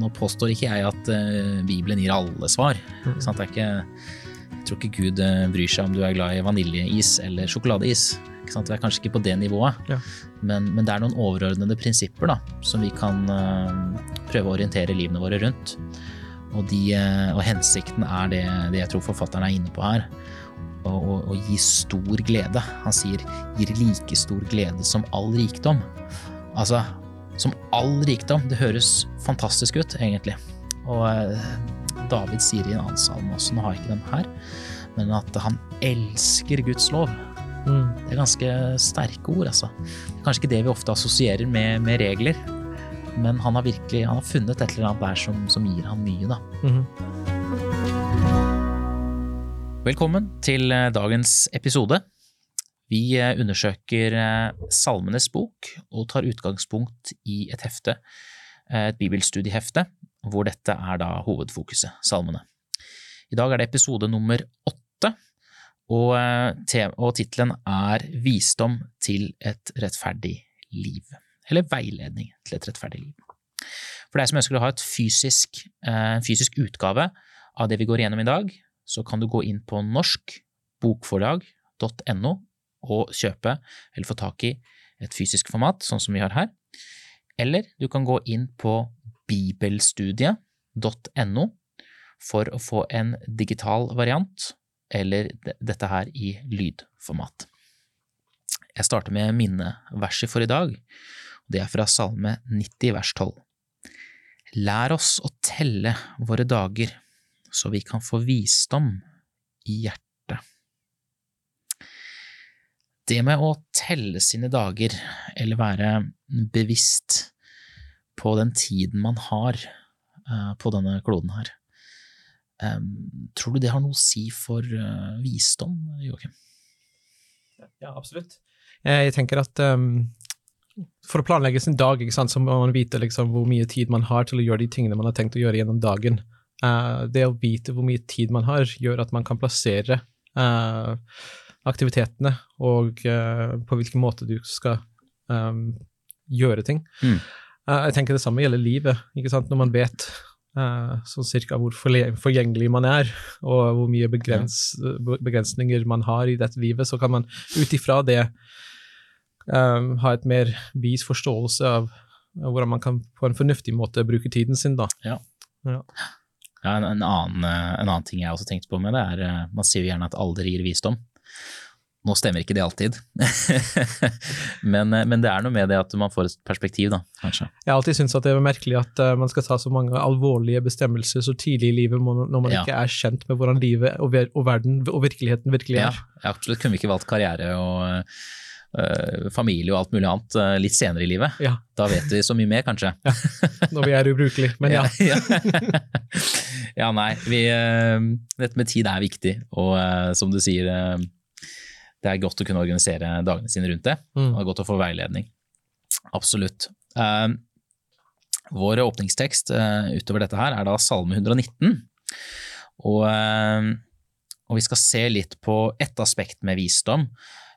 Nå påstår ikke jeg at uh, Bibelen gir alle svar. Mm. Det er ikke, jeg tror ikke Gud uh, bryr seg om du er glad i vaniljeis eller sjokoladeis. Vi er kanskje ikke på det nivået, ja. men, men, det er noen overordnede prinsipper da, som vi kan uh, prøve å orientere livene våre rundt. Og, de, og hensikten er det, det jeg tror forfatteren er inne på her og, gi stor glede. Han sier gir like stor glede som all rikdom. Altså, som all rikdom. Det høres fantastisk ut, egentlig. Og eh, David sier i en annen salme også, nå har jeg ikke den her, men at han elsker Guds lov. Mm. Det er ganske sterke ord, altså. Kanskje ikke det vi ofte assosierer med, med regler, men han har virkelig han har funnet et eller annet der som, som gir han mye, da. Mm -hmm. Velkommen til eh, dagens episode. Vi eh, undersøker eh, Salmenes bok og tar utgangspunkt i et hefte, et bibelstudiehefte, hvor dette er da hovedfokuset, salmene. I dag er det episode nummer åtte, og, og tittelen er Visdom til et rettferdig liv. Eller Veiledning til et rettferdig liv. For deg som ønsker å ha en fysisk, fysisk utgave av det vi går igjennom i dag, så kan du gå inn på norskbokforlag.no og kjøpe eller få tak i et fysisk format, sånn som vi har her. Eller du kan gå inn på bibelstudiet.no for å få en digital variant, eller dette her i lydformat. Jeg starter med minneverset for i dag. Det er fra Salme 90 vers 12. Lær oss å telle våre dager så vi kan få visdom i hjertet. Det med å telle sine dager, eller være bevisst på den tiden man har uh, på denne kloden her, um, tror du det har noe å si for uh, visdom, Joakim? Ja, absolutt. Jeg tenker at um, for å planlegge sin dag, sant, så må man vite liksom, hvor mye tid man har til å gjøre de tingene man har tenkt å gjøre gjennom dagen. Uh, det å vite hvor mye tid man har, gjør at man kan plassere uh, aktivitetene og uh, på hvilken måte du skal um, gjøre ting. Mm. jeg tenker det samme gjelder livet. ikke sant? Når man vet sånn cirka hvor forgjengelig man er, og hvor mye begrens, begrensninger man har i dette livet, så kan man ut ifra det um, ha et mer vis forståelse av hvordan man kan på en fornuftig måte bruke tiden sin. da. Ja. ja. Ja, en, en, annen, en, annen, ting jeg også tenkte på med det, er man sier jo gjerne at alder gir visdom. Nå stemmer ikke det alltid, men, eh, men, det er noe med det at man får et perspektiv, da, kanskje. Jeg har alltid syntes at det er merkelig at uh, man skal ta så mange alvorlige bestemmelser så tidlig i livet når man ja. ikke er kjent med hvordan livet og, og, verden og virkeligheten virkelig er. Ja, absolutt. Kunne vi ikke valgt karriere og uh, familie og alt mulig annet uh, litt senere i livet. Ja. Da vet vi så mye mer, kanskje. Ja. Når vi er ubrukelige, men ja. ja, nei. Vi, uh, dette med tid er viktig, og som du sier, det er godt å kunne organisere dagene sine rundt det. Mm. Og det er godt å få veiledning. Absolutt. vår åpningstekst utover dette her er da Salme 119. Og, og vi skal se litt på ett aspekt med visdom.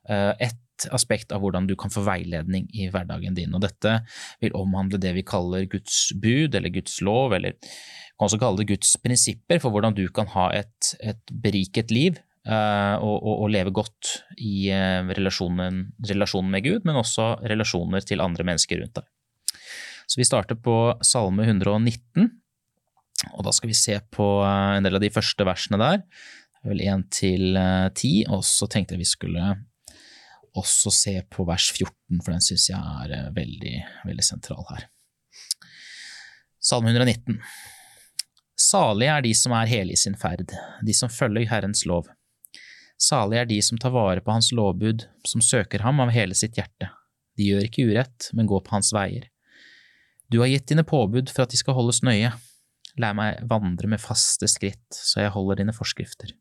Et aspekt av hvordan du kan få veiledning i hverdagen din. Og dette vil omhandle det vi kaller Guds bud eller Guds lov, eller kan også kalle det Guds prinsipper for hvordan du kan ha et, et beriket liv uh, og, og, og, leve godt i uh, relasjonen, relasjonen, med Gud, men også relasjoner til andre mennesker rundt deg. Så vi starter på Salme 119, og da skal vi se på uh, en del av de første versene der. Vel én til ti, og så tenkte jeg vi skulle også se på vers 14, for den syns jeg er eh, veldig, veldig sentral her. Salme 119. Salige er de som er hele i sin ferd, de som følger Herrens lov. Salig er de som tar vare på Hans lovbud, som søker ham av hele sitt hjerte. De gjør ikke urett, men går på Hans veier. Du har gitt dine påbud for at de skal holdes nøye. Lær meg vandre med faste skritt, så jeg holder dine forskrifter.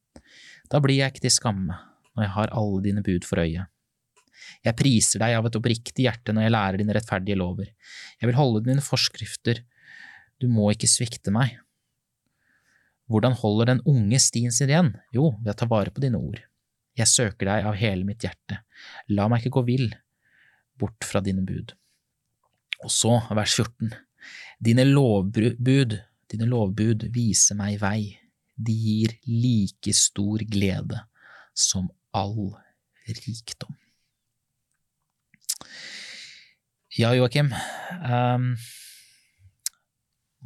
Da blir jeg ikke til skamme, når jeg har alle dine bud for øye. Jeg priser deg av et oppriktig hjerte når jeg lærer dine rettferdige lover. Jeg vil holde dine forskrifter. Du må ikke svikte meg. Hvordan holder den unge stien sin igjen? Jo, ved å ta vare på dine ord. Jeg søker deg av hele mitt hjerte. La meg ikke gå vill bort fra dine bud. Og så, vers 14. Dine lovbud, dine lovbud viser meg vei, de gir like stor glede som all rikdom. Ja, Joakim, um,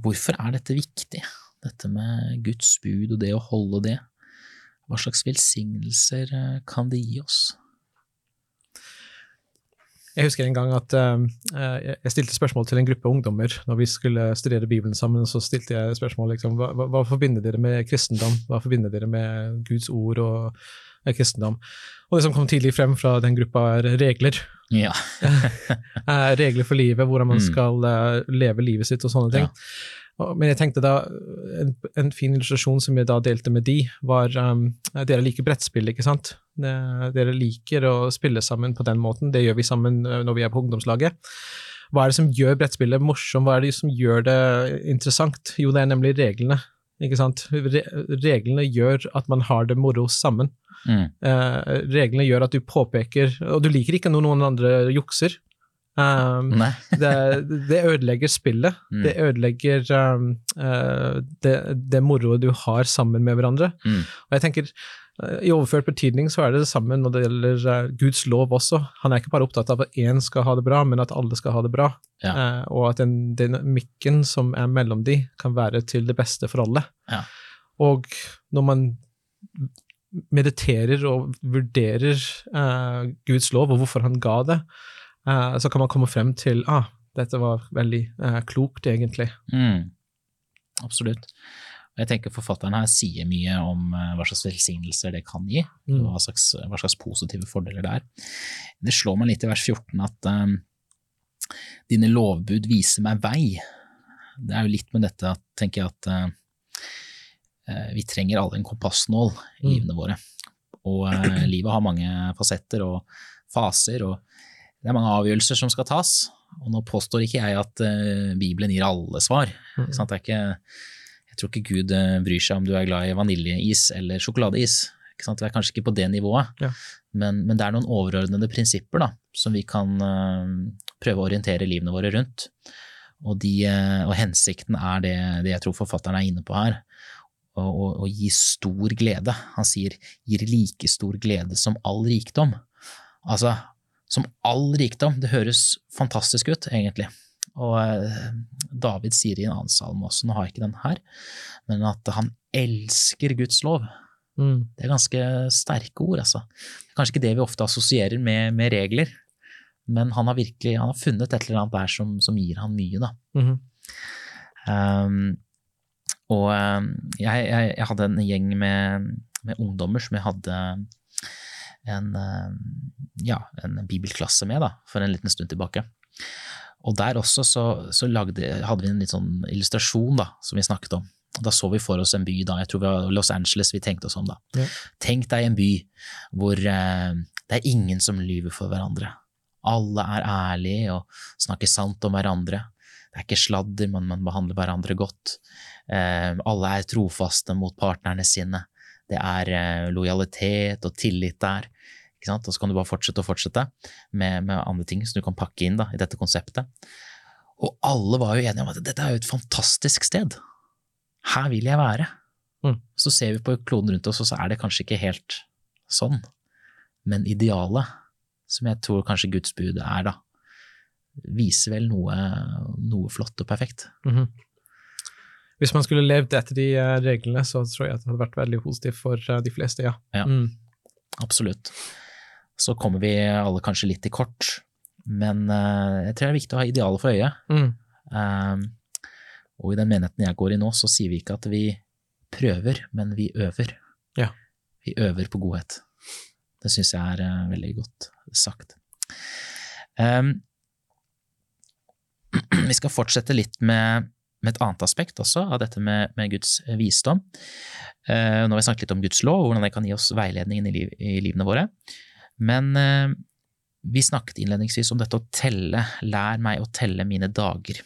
hvorfor er dette viktig, dette med Guds bud og det å holde det? Hva slags velsignelser eh, kan det gi oss? Jeg husker en gang at uh, jeg stilte spørsmål til en gruppe ungdommer når vi skulle studere Bibelen sammen. Så stilte jeg spørsmål liksom, hva, hva, forbinder dere med kristendom? Hva forbinder dere med Guds ord og kristendom? Og det som kom tidlig frem fra den gruppa, er regler. Ja. regler for livet, hvordan man mm. skal leve livet sitt og sånne ting. Ja. Men jeg tenkte da, en, en, fin illustrasjon som jeg da delte med de, var um, dere liker brettspill, ikke sant? Dere liker å spille sammen på den måten, det gjør vi sammen uh, når vi er på ungdomslaget. Hva er det som gjør brettspillet morsomt, hva er det som gjør det interessant? Jo, det er nemlig reglene. Ikke sant? Re reglene gjør at man har det moro sammen. Mm. Eh, reglene gjør at du påpeker Og du liker ikke når noen andre jukser, Um, det, det, ødelegger spillet. Mm. Det ødelegger um, uh, det, det moroet du har sammen med hverandre. Mm. Og jeg tenker, uh, I overført betydning så er det det samme når det gjelder uh, Guds lov også. Han er ikke bare opptatt av at én skal ha det bra, men at alle skal ha det bra. Ja. og at den dynamikken som er mellom de, kan være til det beste for alle. Ja. Og når man mediterer og vurderer Guds lov og hvorfor han ga det, Uh, så kan man komme frem til ah, dette var veldig uh, klokt, egentlig. Mm. Absolutt. Jeg tenker Forfatteren her sier mye om uh, hva slags velsignelser det kan gi, mm. hva, slags, hva, slags, positive fordeler det er. Det slår meg litt i vers 14 at um, dine lovbud viser meg vei. Det er jo litt med dette at, tenker jeg, at vi trenger alle en kompassnål i mm. livene våre. Og livet har mange fasetter og faser. og det er mange avgjørelser som skal tas. Og nå påstår ikke jeg at uh, Bibelen gir alle svar. Mm. Ikke, jeg tror ikke Gud uh, bryr seg om du er glad i vaniljeis eller sjokoladeis. Vi er kanskje ikke på det nivået, ja. men, men, det er noen overordnede prinsipper da, som vi kan uh, prøve å orientere livene våre rundt. Og, de, og hensikten er det, det, jeg tror forfatteren er inne på her. Å gi stor glede. Han sier gir like stor glede som all rikdom. Altså, som all rikdom. Det høres fantastisk ut, egentlig. Og eh, David sier i en annen salme også, nå har jeg ikke den her, men at han elsker Guds lov. Mm. Det er ganske sterke ord, altså. Det er kanskje ikke det vi ofte assosierer med, med regler, men han har virkelig han har funnet et eller annet der som, som gir han mye, da. Mm -hmm. um, og jeg, jeg, jeg, hadde en gjeng med, med ungdommer som jeg hadde en, eh, ja, en bibelklasse med da, for en liten stund tilbake. Og der også så, så lagde, hadde vi en litt sånn illustrasjon da, som vi snakket om. Da så vi for oss en by, da, jeg tror det var Los Angeles vi tenkte oss om. da. Ja. Tenk deg en by hvor eh, det er ingen som lyver for hverandre. Alle er ærlige og snakker sant om hverandre. Det er ikke sladder, men man behandler hverandre godt. Eh, alle er trofaste mot partnerne sine. Det er eh, lojalitet og tillit der. Og så kan du bare fortsette og fortsette med, med, andre ting som du kan pakke inn da, i dette konseptet. Og alle var jo enige om at dette er jo et fantastisk sted. Her vil jeg være. Mm. Så ser vi på kloden rundt oss, og så er det kanskje ikke helt sånn. Men idealet, som jeg tror kanskje Guds bud er, da, viser vel noe, noe flott og perfekt. Mm -hmm. Hvis man skulle levd etter de uh, reglene, så tror jeg at det hadde vært veldig positivt for uh, de fleste, ja. ja mm. Absolutt. Så kommer vi alle kanskje litt i kort, men uh, jeg tror det er viktig å ha idealet for øye. Mm. og i den menigheten jeg går i nå, så sier vi ikke at vi prøver, men vi øver. Ja. Vi øver på godhet. Det syns jeg er veldig godt sagt. Um, vi skal fortsette litt med med et annet aspekt også av dette med, med Guds visdom. Uh, nå har vi snakket litt om Guds lov og hvordan det kan gi oss veiledningen i, liv, i livene våre. Men eh, vi snakket innledningsvis om dette å telle. Lær meg å telle mine dager.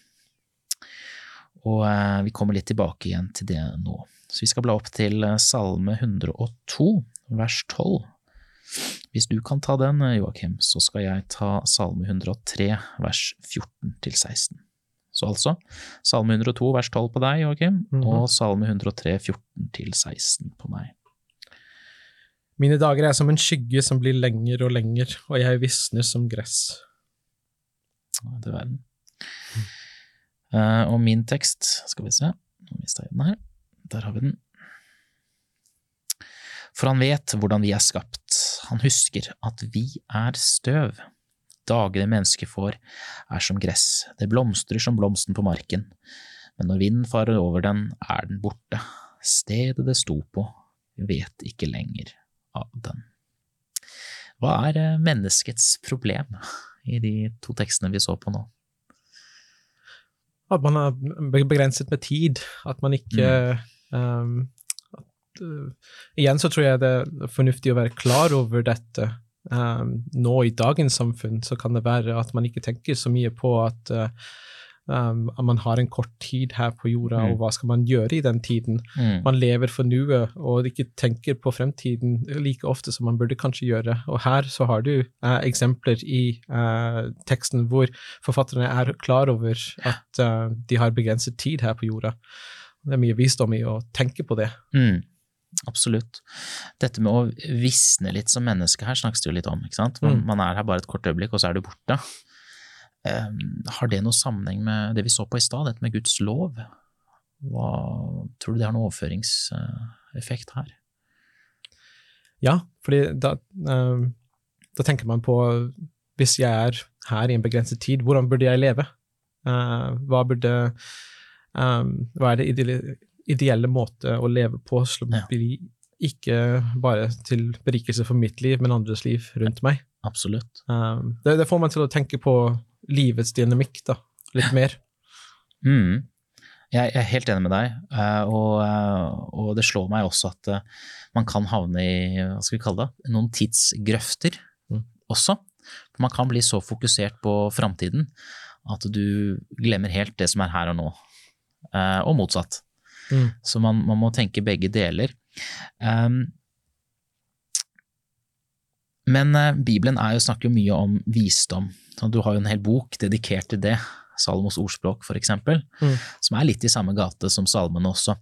Og eh, vi kommer litt tilbake igjen til det nå. Så vi skal bla opp til Salme 102, vers 12. Hvis du kan ta den, Joakim, så skal jeg ta Salme 103, vers 14 til 16. Så altså Salme 102 vers 12 på deg, Joakim, Mhm. og Salme 103 14 til 16 på meg. Mine dager er som en skygge som blir lenger og lenger, og jeg visner som gress. Du verden. Uh, og min tekst, skal vi se, nå mista jeg den her. Der har vi den. For han vet hvordan vi er skapt, han husker at vi er støv. Dagene mennesket får, er som gress, det blomstrer som blomsten på marken, men når vinden farer over den, er den borte. Stedet det sto på, vet ikke lenger av den. Hva er eh, menneskets problem i de to tekstene vi så på nå? At man er begrenset med tid, at man ikke um, at, uh, Igjen så tror jeg det er fornuftig å være klar over dette. Um, nå i dagens samfunn så kan det være at man ikke tenker så mye på at, uh, um, at man har en kort tid her på jorda, Mm. og hva skal man gjøre i den tiden? Mm. Man lever for nuet og ikke tenker på fremtiden like ofte som man burde kanskje gjøre. Og her så har du uh, eksempler i uh, teksten hvor forfatterne er klar over at uh, de har begrenset tid her på jorda. Det er mye visdom i å tenke på det. Mm, absolutt. Dette med å visne litt som menneske her snakkes det jo litt om. ikke sant? Man, Mm. man er her bare et kort øyeblikk, og så er du borte. Um, har det noe sammenheng med det vi så på i stad, dette med Guds lov? Hva, tror du det har noen overføringseffekt her? Ja, fordi da, eh, da tenker man på hvis jeg er her i en begrenset tid, hvordan burde jeg leve? Eh, hva burde eh, Hva er det ideelle, ideelle måte å leve på som blir ikke bare til berikelse for mitt liv, men andres liv rundt meg? Absolutt. Det, det får man til å tenke på livets dynamikk da, litt mer. Mm. Jeg, er helt enig med deg, eh, og, eh, og det slår meg også at eh, man kan havne i hva skal vi kalle det, noen tidsgrøfter Mm. også. For Man kan bli så fokusert på framtiden at du glemmer helt det som er her og nå, og motsatt. Mm. Så man, man må tenke begge deler. Um, men eh, Bibelen er jo, snakker jo mye om visdom. Du har jo en hel bok dedikert til det. Salomos ordspråk, for eksempel, Mm. som er litt i samme gate som salmene også.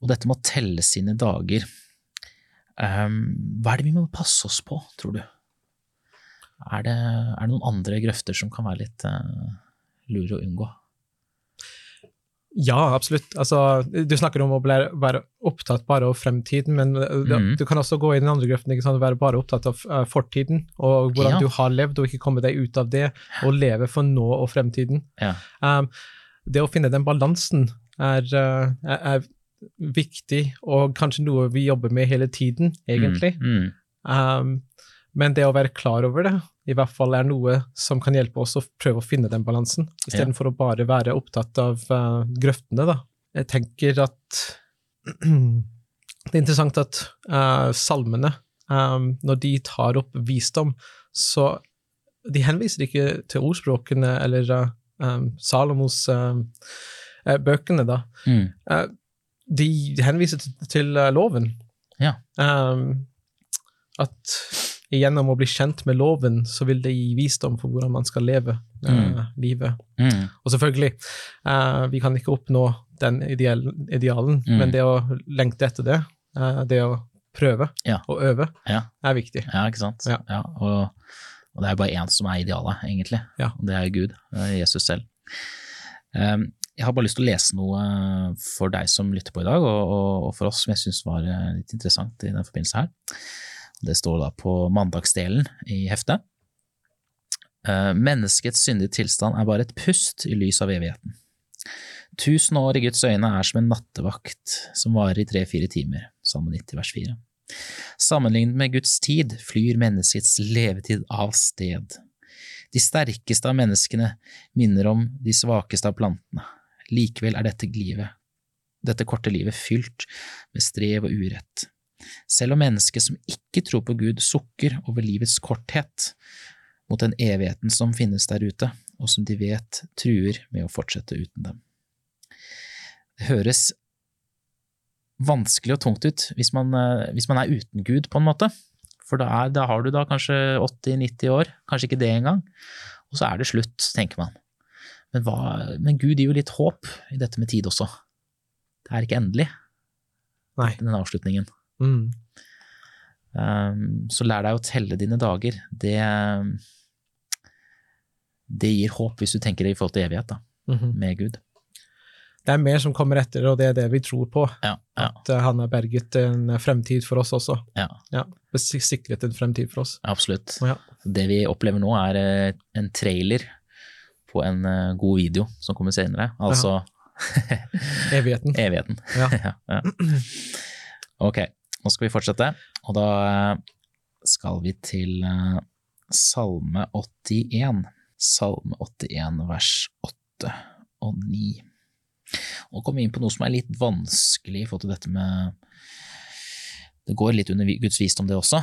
Og dette med å telle sine dager, um, hva er det vi må passe oss på, tror du? Er det, er det noen andre grøfter som kan være litt uh, lure å unngå? Ja, absolutt. Altså, du snakker om å bli, være opptatt bare av fremtiden, men mm. du, kan også gå i den andre grøften, og være bare opptatt av uh, fortiden, og hvordan Ja. du har levd, og ikke komme deg ut av det, og leve for nå og fremtiden. Ja. Um, det å finne den balansen er, uh, er, er viktig, og kanskje noe vi jobber med hele tiden, egentlig. Mm, mm. Um, men det å være klar over det, i hvert fall er noe som kan hjelpe oss å prøve å finne den balansen, istedenfor å bare være opptatt av uh, grøftene, da. Jeg tenker at det er interessant at uh, salmene, um, når de tar opp visdom, så de henviser ikke til ordspråkene eller uh, um, Salomos bøkene, da. Mm. De henviser til, til loven. Ja. Um, at gjennom å bli kjent med loven, så vil det gi visdom for hvordan man skal leve uh, Mm. livet. Mm. Og selvfølgelig, uh, vi kan ikke oppnå den ideal, idealen, Mm. men det å lengte etter det, uh, det å prøve Ja. og øve, Ja. er viktig. Ja, ikke sant? Ja. og, og det er bare én som er idealet, egentlig, Ja. og det er Gud, det er Jesus selv. Um, jeg har bare lyst til å lese noe for deg som lytter på i dag, og, og, og for oss som jeg syns var eh, litt interessant i den forbindelse her. Det står da på mandagsdelen i heftet. Eh, Menneskets syndige tilstand er bare et pust i lys av evigheten. Tusen år i Guds øyne er som en nattevakt som varer i tre–fire timer, Salme 90 vers 4. Sammenlignet med Guds tid flyr menneskets levetid av sted. De sterkeste av menneskene minner om de svakeste av plantene. Likevel er dette livet, dette korte livet fylt med strev og urett. Selv om mennesket som ikke tror på Gud, sukker over livets korthet mot den evigheten som finnes der ute, og som de vet truer med å fortsette uten dem. Det høres vanskelig og tungt ut hvis man, eh, hvis man er uten Gud, på en måte. For da, er, da har du da kanskje 80-90 år, kanskje ikke det engang, og så er det slutt, tenker man. men, hva, men Gud gir jo litt håp i dette med tid også. Det er ikke endelig, Nei. den avslutningen. Mm. Um, så lær deg å telle dine dager. Det, det gir håp hvis du tenker det i forhold til evighet, da, Mhm. med Gud. Det er mer som kommer etter, og det er det vi tror på. Ja, ja, At eh, han har berget en fremtid for oss også. ja Ja, Sikret en fremtid for oss. absolutt. Ja. Det vi opplever nå, er eh, en trailer på en eh, god video som kommer senere. Altså Evigheten. evigheten. Ja. ja, ja. Ok, nå skal vi fortsette, og da eh, skal vi til eh, Salme 81. Salme 81 vers 8 og 9. Nå kommer vi inn på noe som er litt vanskelig i forhold til dette med Det går litt under Guds visdom, det også,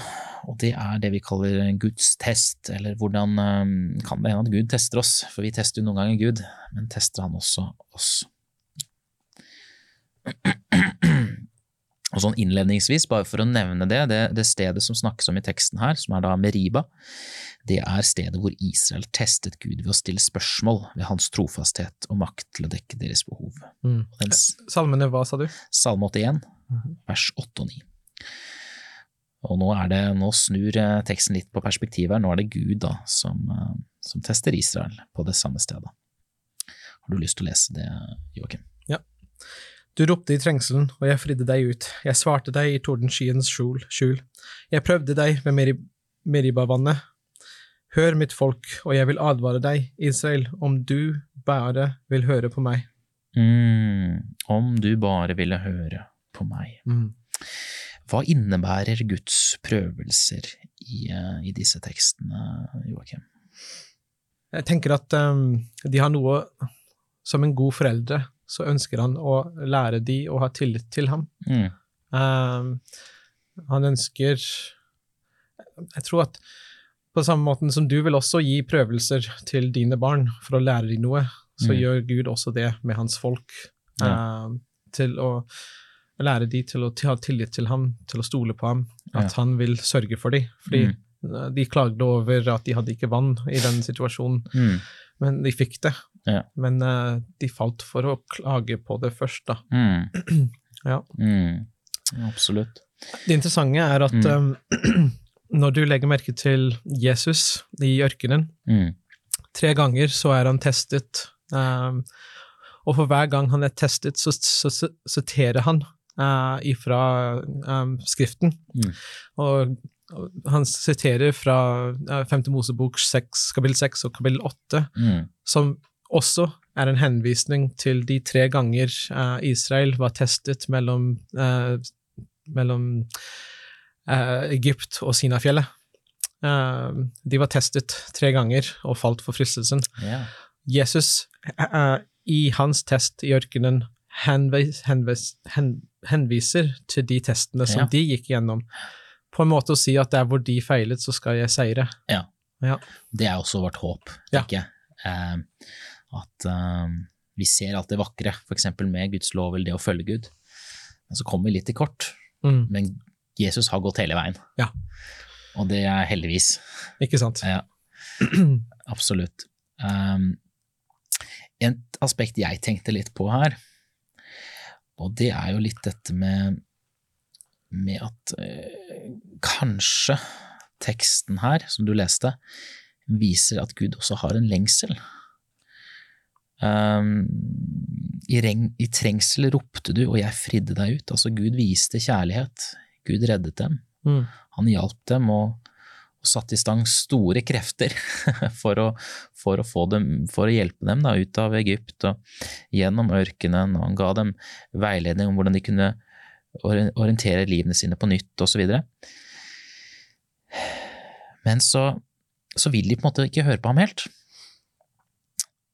og det er det vi kaller Guds test, eller hvordan eh, kan det hende at Gud tester oss, for vi tester jo noen ganger Gud, men tester han også oss? Og sånn innledningsvis, bare for å nevne det, det, det stedet som snakkes om i teksten her, som er da Meriba, det er stedet hvor Israel testet Gud ved å stille spørsmål ved hans trofasthet og makt til å dekke deres behov. Mm. Og den Salmene, hva sa du? Salme 81, Mhm. vers 8 og 9. Og nå, er det, nå snur eh, teksten litt på perspektivet her, nå er det Gud da som, eh, som tester Israel på det samme stedet. Har du lyst til å lese det, Joakim? Du ropte i trengselen, og jeg fridde deg ut. Jeg svarte deg i tordenskyens skjul. skjul. Jeg prøvde deg ved Merib Meribavannet. Hør mitt folk, og jeg vil advare deg, Israel, om du bare vil høre på meg. Mm, om du bare ville høre på meg. Hva innebærer Guds prøvelser i, eh, i disse tekstene, Joakim? Jeg tenker at um, de har noe Som en god foreldre så ønsker han å lære de å ha tillit til ham. Mm, Um, han ønsker Jeg tror at på samme måten som du vil også gi prøvelser til dine barn for å lære dem noe, så Mm. gjør Gud også det med hans folk. Ja. Um, til å lære dem til å ha tillit til ham, til å stole på ham, at Ja. han vil sørge for dem. Fordi Mm. uh, de klagde over at de hadde ikke vann i den situasjonen, mm, men de fikk det. Ja. Men uh, de falt for å klage på det først, da. mm, Ja. mm, absolutt. Det interessante er at um, når du legger merke til Jesus i ørkenen, Mm, tre ganger så er han testet, um, og for hver gang han er testet, så, så, så siterer han uh, ifra um, Skriften. Mm. Og, han siterer fra uh, 5. Mosebok 6, kapittel 6 og kapittel 8, mm, som også er en henvisning til de tre ganger uh, Israel var testet mellom, uh, mellom eh, Egypt og Sinafjellet. De var testet tre ganger og falt for fristelsen. Yeah. Jesus, i hans test i ørkenen, henvis, henvis, hen, henviser til de testene som yeah. de gikk gjennom, på en måte å si at der hvor de feilet, så skal jeg seire. Ja. Ja. Det er også vårt håp, Ja. jeg. Eh, at eh, vi ser alt det vakre, f.eks. med Guds lov eller det å følge Gud. Men så kommer vi litt til kort. Mm, Men Jesus har gått hele veien. Ja. Og det er heldigvis. ikke sant? Ja, absolutt. Um, et aspekt jeg tenkte litt på her, og det er jo litt dette med, med at øh, kanskje teksten her, som du leste, viser at Gud også har en lengsel. Um, i, reng, I trengsel ropte du, og jeg fridde deg ut. Altså, Gud viste kjærlighet. Gud reddet dem. Mm. Han hjalp dem og, og satte i stang store krefter for å, for å, få dem, for å hjelpe dem da, ut av Egypt og gjennom ørkenen, og han ga dem veiledning om hvordan de kunne orientere livene sine på nytt osv. Men så, så vil de på en måte ikke høre på ham helt.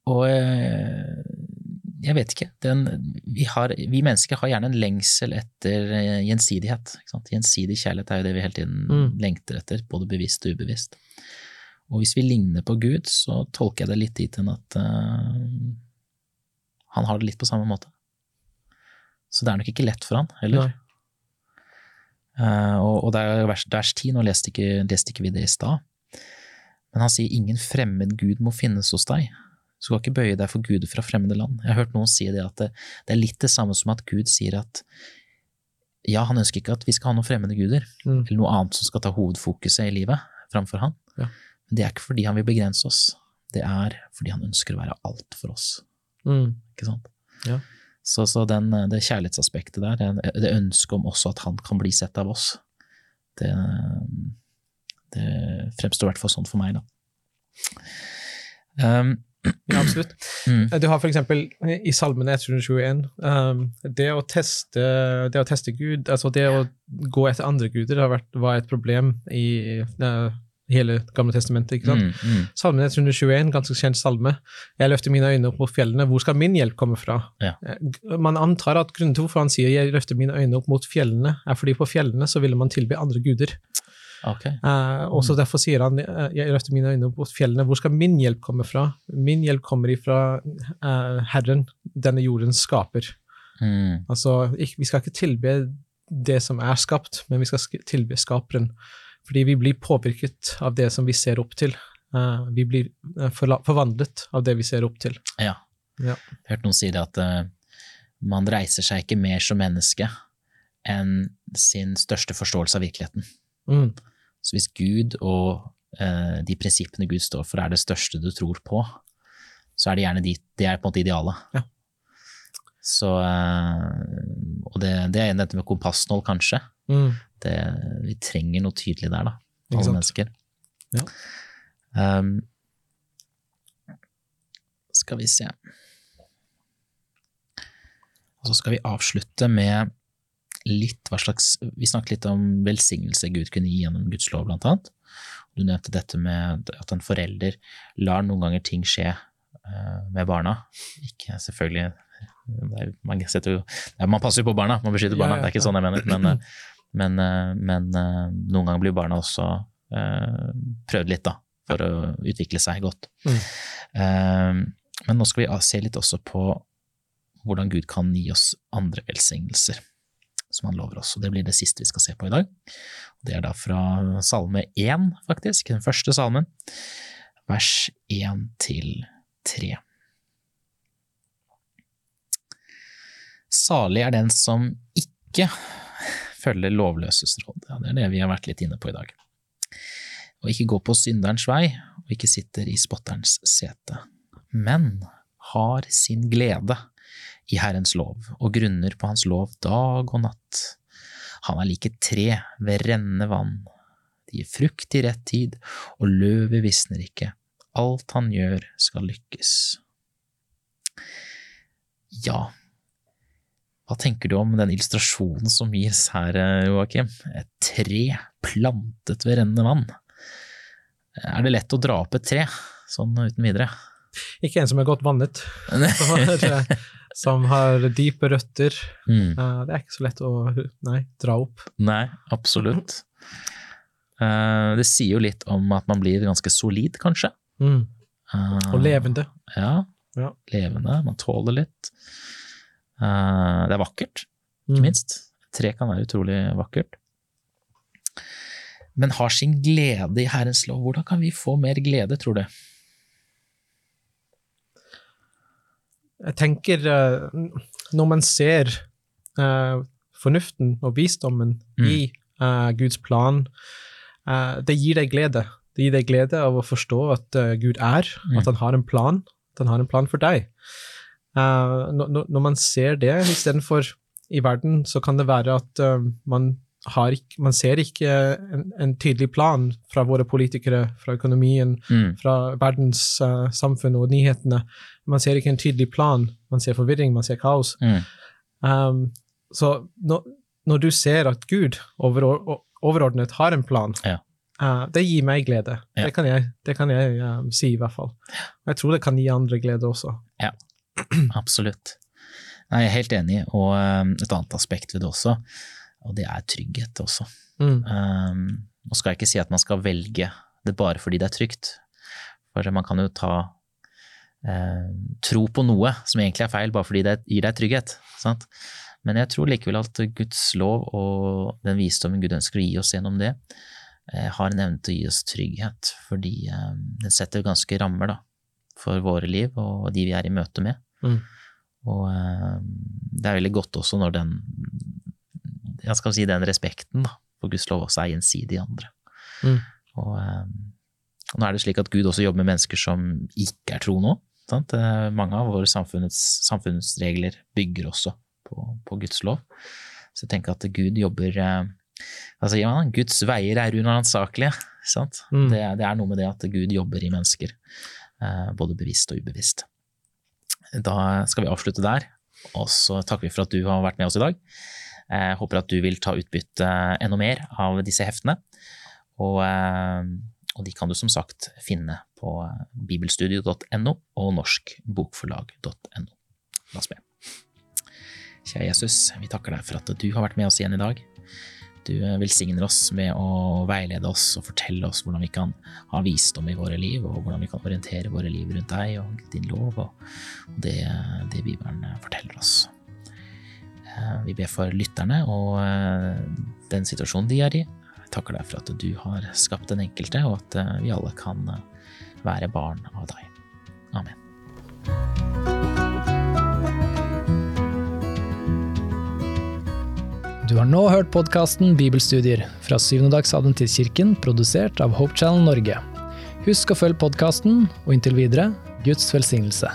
Og eh, jeg vet ikke. Den, vi, har, vi mennesker har gjerne en lengsel etter eh, gjensidighet. Gjensidig kjærlighet er jo det vi hele tiden Mm. lengter etter, både bevisst og ubevisst. Og hvis vi ligner på Gud, så tolker jeg det litt dit hen at uh, han har det litt på samme måte. Så det er nok ikke lett for han heller. Eh, og, og det er vers, vers 10, nå leste ikke, leste ikke vi det i stad, men han sier ingen fremmed Gud må finnes hos deg. Du skal ikke bøye deg for guder fra fremmede land. Jeg har hørt noen si det at det, det er litt det samme som at Gud sier at ja, han ønsker ikke at vi skal ha noen fremmede guder, mm. eller noe annet som skal ta hovedfokuset i livet framfor han. Ja. Men det er ikke fordi han vil begrense oss, det er fordi han ønsker å være alt for oss. Mm. Ikke sant? Ja. Så, så den, det kjærlighetsaspektet der, det, ønsket om også at han kan bli sett av oss, det, det fremstår i hvert fall sånn for meg, da. Um, ja, absolutt. Mm. Du har eksempel i Salmene 121 um, det, å teste, det å teste Gud, altså det å gå etter andre guder, har vært, var et problem i uh, hele Gamle testamentet. ikke sant? Mm, mm. Salmen 121, ganske kjent salme. Jeg løfter mine øyne opp mot fjellene. Hvor skal min hjelp komme fra? Ja. Eh, man antar at grunnen til hvorfor han sier 'jeg løfter mine øyne opp mot fjellene', er fordi på fjellene så ville man tilby andre guder. Okay. Uh, og så Derfor sier han uh, jeg løfter mine øyne mot fjellene. Hvor skal min hjelp komme fra? Min hjelp kommer ifra uh, Herren, denne jordens skaper. Mm. Altså, Vi skal ikke tilbe det som er skapt, men vi skal tilbe skaperen. Fordi vi blir påvirket av det som vi ser opp til. vi blir forvandlet av det vi ser opp til. Ja. ja. Hørt noen si det at man reiser seg ikke mer som menneske enn sin største forståelse av virkeligheten. Mm. Så hvis Gud og eh, de prinsippene Gud står for, er det største du tror på, så er det gjerne de, det er på en måte idealet. Ja. Så eh, Og det, det er dette med kompassnål, kanskje. Mm. Det, vi trenger noe tydelig der, da, alle mennesker. Ja. Um, skal vi se Og så skal vi avslutte med litt hva slags Vi snakket litt om velsignelse Gud kunne gi gjennom Guds lov, blant annet. Du nevnte dette med at en forelder lar noen ganger ting skje uh, med barna. Ikke selvfølgelig er, man, jo, man, passer jo på barna, man beskytter barna, ja, ja, det er ikke sånn jeg mener. Men, eh, men, eh, men noen ganger blir barna også prøvd litt, da, for å utvikle seg godt. Mm. Men nå skal vi se litt også på hvordan Gud kan gi oss andre velsignelser som han lover oss. Og det blir det siste vi skal se på i dag. Det er da fra salme 1, faktisk, den første salmen, vers 1 til 3. Salig er den som ikke følger lovløses råd. Ja, det er det vi har vært litt inne på i dag. Og ikke gå på synderens vei, og ikke sitter i spotterens sete, men har sin glede i Herrens lov, og grunner på Hans lov dag og natt. Han er like tre ved rennende vann. De gir frukt i rett tid, og løvet visner ikke. Alt han gjør, skal lykkes. Ja, hva tenker du om den illustrasjonen som gis her, Joakim? Et tre plantet ved rennende vann. Er det lett å dra opp et tre, sånn uten videre? Ikke en som er godt vannet. som har dype røtter. Mm. Uh, det er ikke så lett å nei, dra opp. Nei, absolutt. Uh, det sier jo litt om at man blir ganske solid, kanskje. Mm. Uh, Og levende. Ja, ja, levende. Man tåler litt. det er vakkert, ikke mm. minst. Tre kan være utrolig vakkert. Men har sin glede i Herrens lov. Hvordan kan vi få mer glede, tror du? Jeg tenker uh, Når man ser uh, fornuften og visdommen mm. i uh, Guds plan, det gir deg glede. Det gir deg glede av å forstå at Gud er, mm. at han har en plan. At han har en plan for deg. Når, man ser det, istedenfor i verden, så kan det være at man ikke, man ser ikke en, en, tydelig plan fra våre politikere, fra økonomien, mm. fra verdens uh, samfunn og nyhetene. Man ser ikke en tydelig plan. Man ser forvirring, man ser kaos. Mm. Um, så når, når, du ser at Gud over, overordnet har en plan, ja. uh, det gir meg glede. Ja. Det kan jeg, det kan jeg um, si, i hvert fall. Og jeg tror det kan gi andre glede også. Ja, absolutt. Nei, jeg er helt enig, og et annet aspekt ved det også og det er trygghet også. Mm. Um, nå skal jeg ikke si at man skal velge det bare fordi det er trygt, for man kan jo ta eh, tro på noe som egentlig er feil, bare fordi det gir deg trygghet. Sant? Men jeg tror likevel at Guds lov og den visdommen Gud ønsker å gi oss gjennom det, eh, har en evne til å gi oss trygghet, fordi eh, den setter ganske rammer da, for våre liv og de vi er i møte med. Mm. Og eh, det er veldig godt også når den jeg skal si den respekten da, for Guds lov også er gjensidig i andre. Mm. Og, eh, og nå er det slik at Gud også jobber med mennesker som ikke er tro nå. Sant? Eh, Mange av våre samfunnets, samfunnsregler bygger også på, på Guds lov. Så jeg tenker at Gud jobber eh, altså, ja, Guds veier er uransakelige. Mm. Det, det er noe med det at Gud jobber i mennesker, både bevisst og ubevisst. Da skal vi avslutte der, og så takker vi for at du har vært med oss i dag. Jeg håper at du vil ta utbytte enda mer av disse heftene. Og, eh, og de kan du som sagt finne på bibelstudio.no og norskbokforlag.no. La oss be. Kjære Jesus, vi takker deg for at du har vært med oss igjen i dag. Du velsigner oss med å veilede oss og fortelle oss hvordan vi kan ha visdom i våre liv, og hvordan vi kan orientere våre liv rundt deg og din lov og det, det Bibelen forteller oss. Eh, Vi ber for lytterne og eh, den situasjonen de er i. Jeg takker deg for at du har skapt den enkelte, og at eh, vi alle kan være barn av deg. Amen. Du har nå hørt podkasten Bibelstudier fra Syvendedagsadventistkirken, produsert av Hope Channel Norge. Husk å følge podkasten, og inntil videre Guds velsignelse.